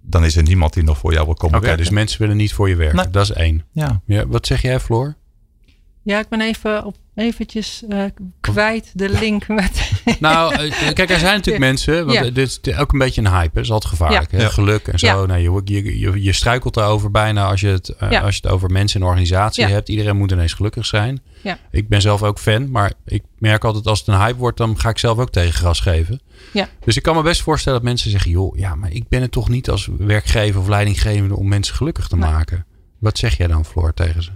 dan is er niemand die nog voor jou wil komen Oké, dus mensen willen niet voor je werken. Nee. Dat is één. ja. Ja, wat zeg jij, Floor? Ja, ik ben even op, eventjes eh, kwijt de link met. Nou, eh, kijk, er zijn natuurlijk mensen. Want Ja. dit is ook een beetje een hype. Dat is altijd gevaarlijk. Ja. Hè? Ja. Geluk en zo. Ja. Nou, je, je, struikelt daarover bijna als je, het, eh, Ja. als je het over mensen een organisatie Ja. hebt. Iedereen moet ineens gelukkig zijn. Ja. Ik ben zelf ook fan. Maar ik merk altijd als het een hype wordt, dan ga ik zelf ook tegengas geven. Ja. Dus ik kan me best voorstellen dat mensen zeggen: joh, ja, maar ik ben het toch niet als werkgever of leidinggevende om mensen gelukkig te Nee. maken. Wat zeg jij dan, Floor, tegen ze?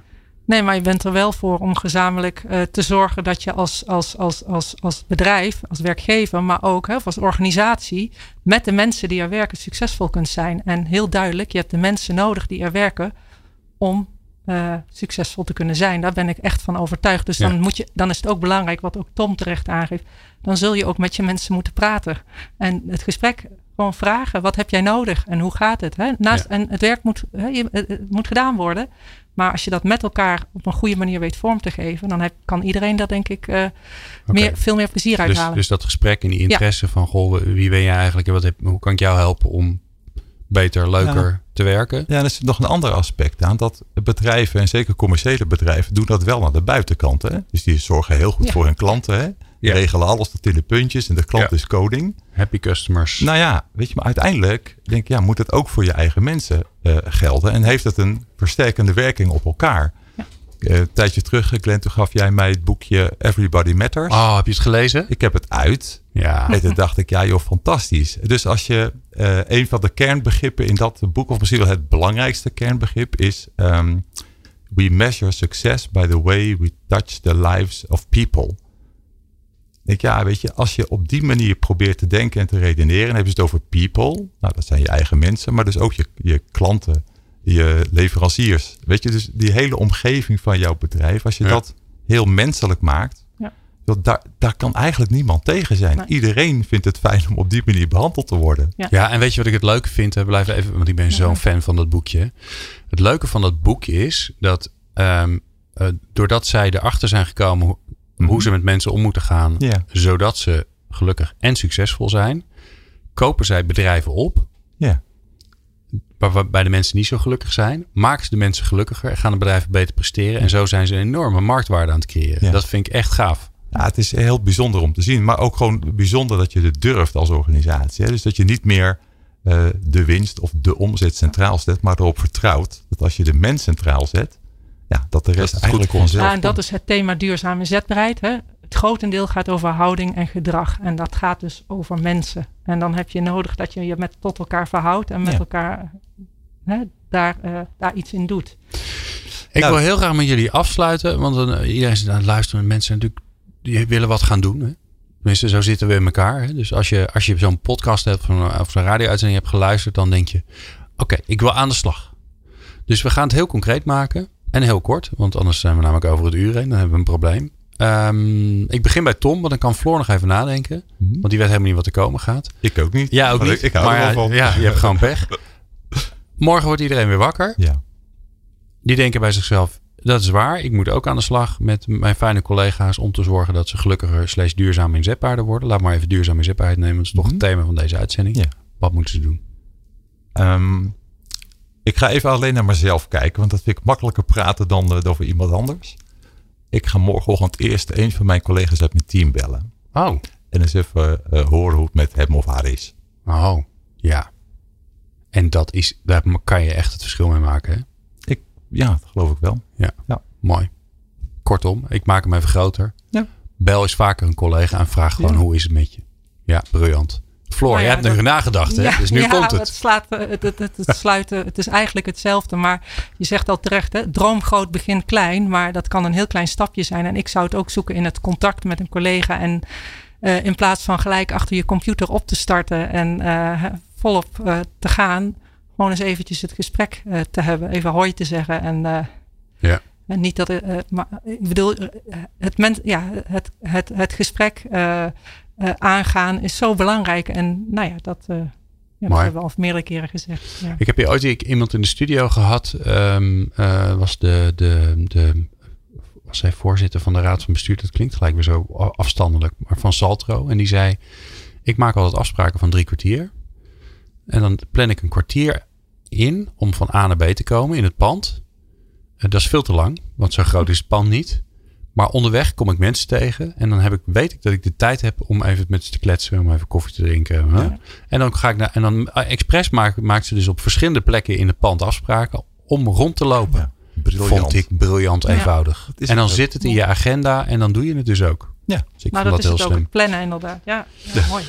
Nee, maar je bent er wel voor om gezamenlijk eh, te zorgen dat je als, als, als, als, als bedrijf, als werkgever, maar ook hè, of als organisatie met de mensen die er werken succesvol kunt zijn. En heel duidelijk, je hebt de mensen nodig die er werken om eh, succesvol te kunnen zijn. Daar ben ik echt van overtuigd. Dus Ja. dan, moet je, dan is het ook belangrijk, wat ook Tom terecht aangeeft, dan zul je ook met je mensen moeten praten. En het gesprek gewoon vragen, wat heb jij nodig en hoe gaat het? Hè? Naast, Ja. En het werk moet, hè, het moet gedaan worden. Maar als je dat met elkaar op een goede manier weet vorm te geven, dan heb, kan iedereen daar denk ik eh, meer, veel meer plezier Dus, uithalen. dus dat gesprek en die interesse van, goh, wie ben je eigenlijk en wat heb, hoe kan ik jou helpen om beter, leuker te werken? Ja, er is nog een ander aspect aan. Dat bedrijven, en zeker commerciële bedrijven, doen dat wel aan de buitenkant. Hè? Dus die zorgen heel goed Ja. voor hun klanten. Hè? Die Ja. regelen alles tot in de puntjes en de klant Ja. is coding. Happy customers. Nou ja, weet je, maar uiteindelijk denk ik, ja, moet het ook voor je eigen mensen eh, gelden. En heeft het een versterkende werking op elkaar. Eh, een tijdje terug, Glenn, toen gaf jij mij het boekje Everybody Matters. Oh, heb je het gelezen? Ik heb het uit. Ja. En toen dacht ik, ja joh, fantastisch. Dus als je eh, een van de kernbegrippen in dat boek, of misschien wel het belangrijkste kernbegrip, is ehm, We measure success by the way we touch the lives of people. Ik ja, weet je, als je op die manier probeert te denken en te redeneren, dan heb je het over people. Nou, dat zijn je eigen mensen, maar dus ook je, je klanten, je leveranciers. Weet je, dus die hele omgeving van jouw bedrijf, als je Ja. dat heel menselijk maakt, Ja. daar, daar kan eigenlijk niemand tegen zijn. Nee. Iedereen vindt het fijn om op die manier behandeld te worden. Ja. Ja, en weet je wat ik het leuke vind? We blijven even, want ik ben zo'n fan van dat boekje. Het leuke van dat boek is dat ehm, eh, doordat zij erachter zijn gekomen hoe- Mhm. hoe ze met mensen om moeten gaan, zodat ze gelukkig en succesvol zijn, kopen zij bedrijven op waarbij de mensen niet zo gelukkig zijn, maken ze de mensen gelukkiger en gaan de bedrijven beter presteren. En zo zijn ze een enorme marktwaarde aan het creëren. Dat vind ik echt gaaf. Ja, het is heel bijzonder om te zien. Maar ook gewoon bijzonder dat je het durft als organisatie. Hè? Dus dat je niet meer eh, de winst of de omzet centraal zet. Maar erop vertrouwt dat als je de mens centraal zet. Ja, dat de rest eigenlijk vanzelf Ja, en dat is het thema duurzaam inzetbaarheid. Hè? Het grotendeel gaat over houding en gedrag. En dat gaat dus over mensen. En dan heb je nodig dat je je met, tot elkaar verhoudt en met Ja. elkaar hè, daar, eh, daar iets in doet. Ik Nou. wil heel graag met jullie afsluiten, want dan, eh, iedereen zit aan het luisteren. Mensen natuurlijk, die willen wat gaan doen. Hè? Tenminste, zo zitten we in elkaar. Hè? Dus als je, als je zo'n podcast hebt of een- of zo'n radio-uitzending hebt geluisterd, dan denk je: oké, ik wil aan de slag. Dus we gaan het heel concreet maken en heel kort, want anders zijn we namelijk over het uur heen. Dan hebben we een probleem. Ehm, ik begin bij Tom, want dan kan Floor nog even nadenken. Mhm. Want die weet helemaal niet wat er komen gaat. Ik ook niet. Ja, ook niet. Ik, ik hou maar er ja, wel van. ja, je hebt gewoon pech. Morgen wordt iedereen weer wakker. Ja. Die denken bij zichzelf, dat is waar. Ik moet ook aan de slag met mijn fijne collega's om te zorgen dat ze gelukkiger slash duurzaam inzetbaarder worden. Laat maar even duurzaam inzetbaarheid nemen. Dat is toch Mhm. het thema van deze uitzending. Ja. Wat moeten ze doen? Ehm, ik ga even alleen naar mezelf kijken, want dat vind ik makkelijker praten dan eh, over iemand anders. Ik ga morgenochtend eerst een van mijn collega's uit mijn team bellen. Oh, En eens even eh, horen hoe het met hem of haar is. oh, ja. En dat is, daar kan je echt het verschil mee maken. Hè? Ik, ja, dat geloof ik wel. Mooi. Kortom, ik maak hem even groter. Ja. Bel eens vaker een collega en vraag gewoon Ja. hoe is het met je. Ja, briljant. Floor, Nou jij ja, hebt nu dat- nagedacht, hè? Ja, dus nu ja, komt Het, het. slaat, eh, het, het, het, het sluit, eh, het is eigenlijk hetzelfde, maar je zegt al terecht, hè, droom groot, begin klein, maar dat kan een heel klein stapje zijn. En ik zou het ook zoeken in het contact met een collega en eh, in plaats van gelijk achter je computer op te starten en eh, volop te gaan, gewoon eens eventjes het gesprek te hebben, even hoi te zeggen en Ja. En niet dat, maar ik bedoel, het, men, ja, het, het, het gesprek eh, aangaan is zo belangrijk. En nou ja, dat, eh, ja, dat hebben we al meerdere keren gezegd. Ja. Ik heb hier ooit iemand in de studio gehad. ehm, eh, was de, de, de was hij voorzitter van de raad van bestuur. Dat klinkt gelijk weer zo afstandelijk. Maar van Saltro. En die zei, ik maak altijd afspraken van drie kwartier. En dan plan ik een kwartier in om van A naar B te komen in het pand. Dat is veel te lang. Want zo groot is het pand niet. Maar onderweg kom ik mensen tegen. En dan heb ik, weet ik dat ik de tijd heb om even met ze te kletsen. Om even koffie te drinken. hè. Ja. En dan ga ik naar. En dan eh, expres maakt, maakt ze dus op verschillende plekken in het pand afspraken. om rond te lopen. Ja, briljant. Vond ik briljant Ja. eenvoudig. En dan het ook. zit het in je agenda. en dan doe je het dus ook. Ja. Dus ik maar vond dat, dat, is heel het ook, het plannen inderdaad. Ja, ja, mooi.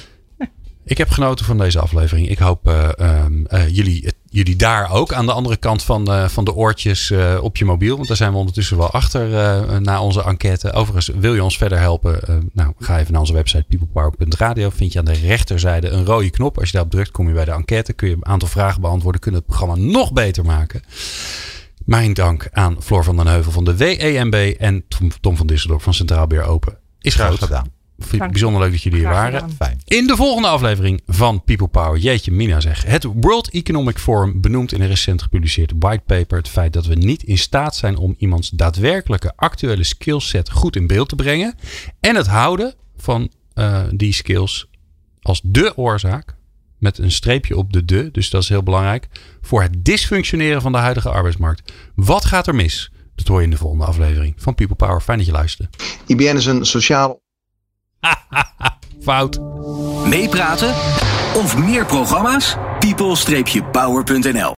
Ik heb genoten van deze aflevering. Ik hoop eh, ehm, eh, jullie, het- jullie daar ook aan de andere kant van, eh, van de oortjes eh, op je mobiel. Want daar zijn we ondertussen wel achter eh, na onze enquête. Overigens, wil je ons verder helpen? Nou, ga even naar onze website peoplepower.radio. Vind je aan de rechterzijde een rode knop. Als je daarop drukt, kom je bij de enquête. Kun je een aantal vragen beantwoorden. Kunnen het programma nog beter maken. Mijn dank aan Floor van den Heuvel van de WEMB en Tom, van Disseldorp van Centraal Beheer Open. Is Graag groot. gedaan. Vind ik bijzonder leuk dat jullie hier waren. Fijn. In de volgende aflevering van People Power, jeetje Mina zeg. Het World Economic Forum benoemt in een recent gepubliceerd whitepaper het feit dat we niet in staat zijn om iemands daadwerkelijke actuele skillset goed in beeld te brengen. En het houden van eh, die skills als de oorzaak, met een streepje op de de, dus dat is heel belangrijk, voor het dysfunctioneren van de huidige arbeidsmarkt. Wat gaat er mis? Dat hoor je in de volgende aflevering van People Power. Fijn dat je luisterde. IBN is een sociaal Fout. Meepraten of meer programma's? people-power.nl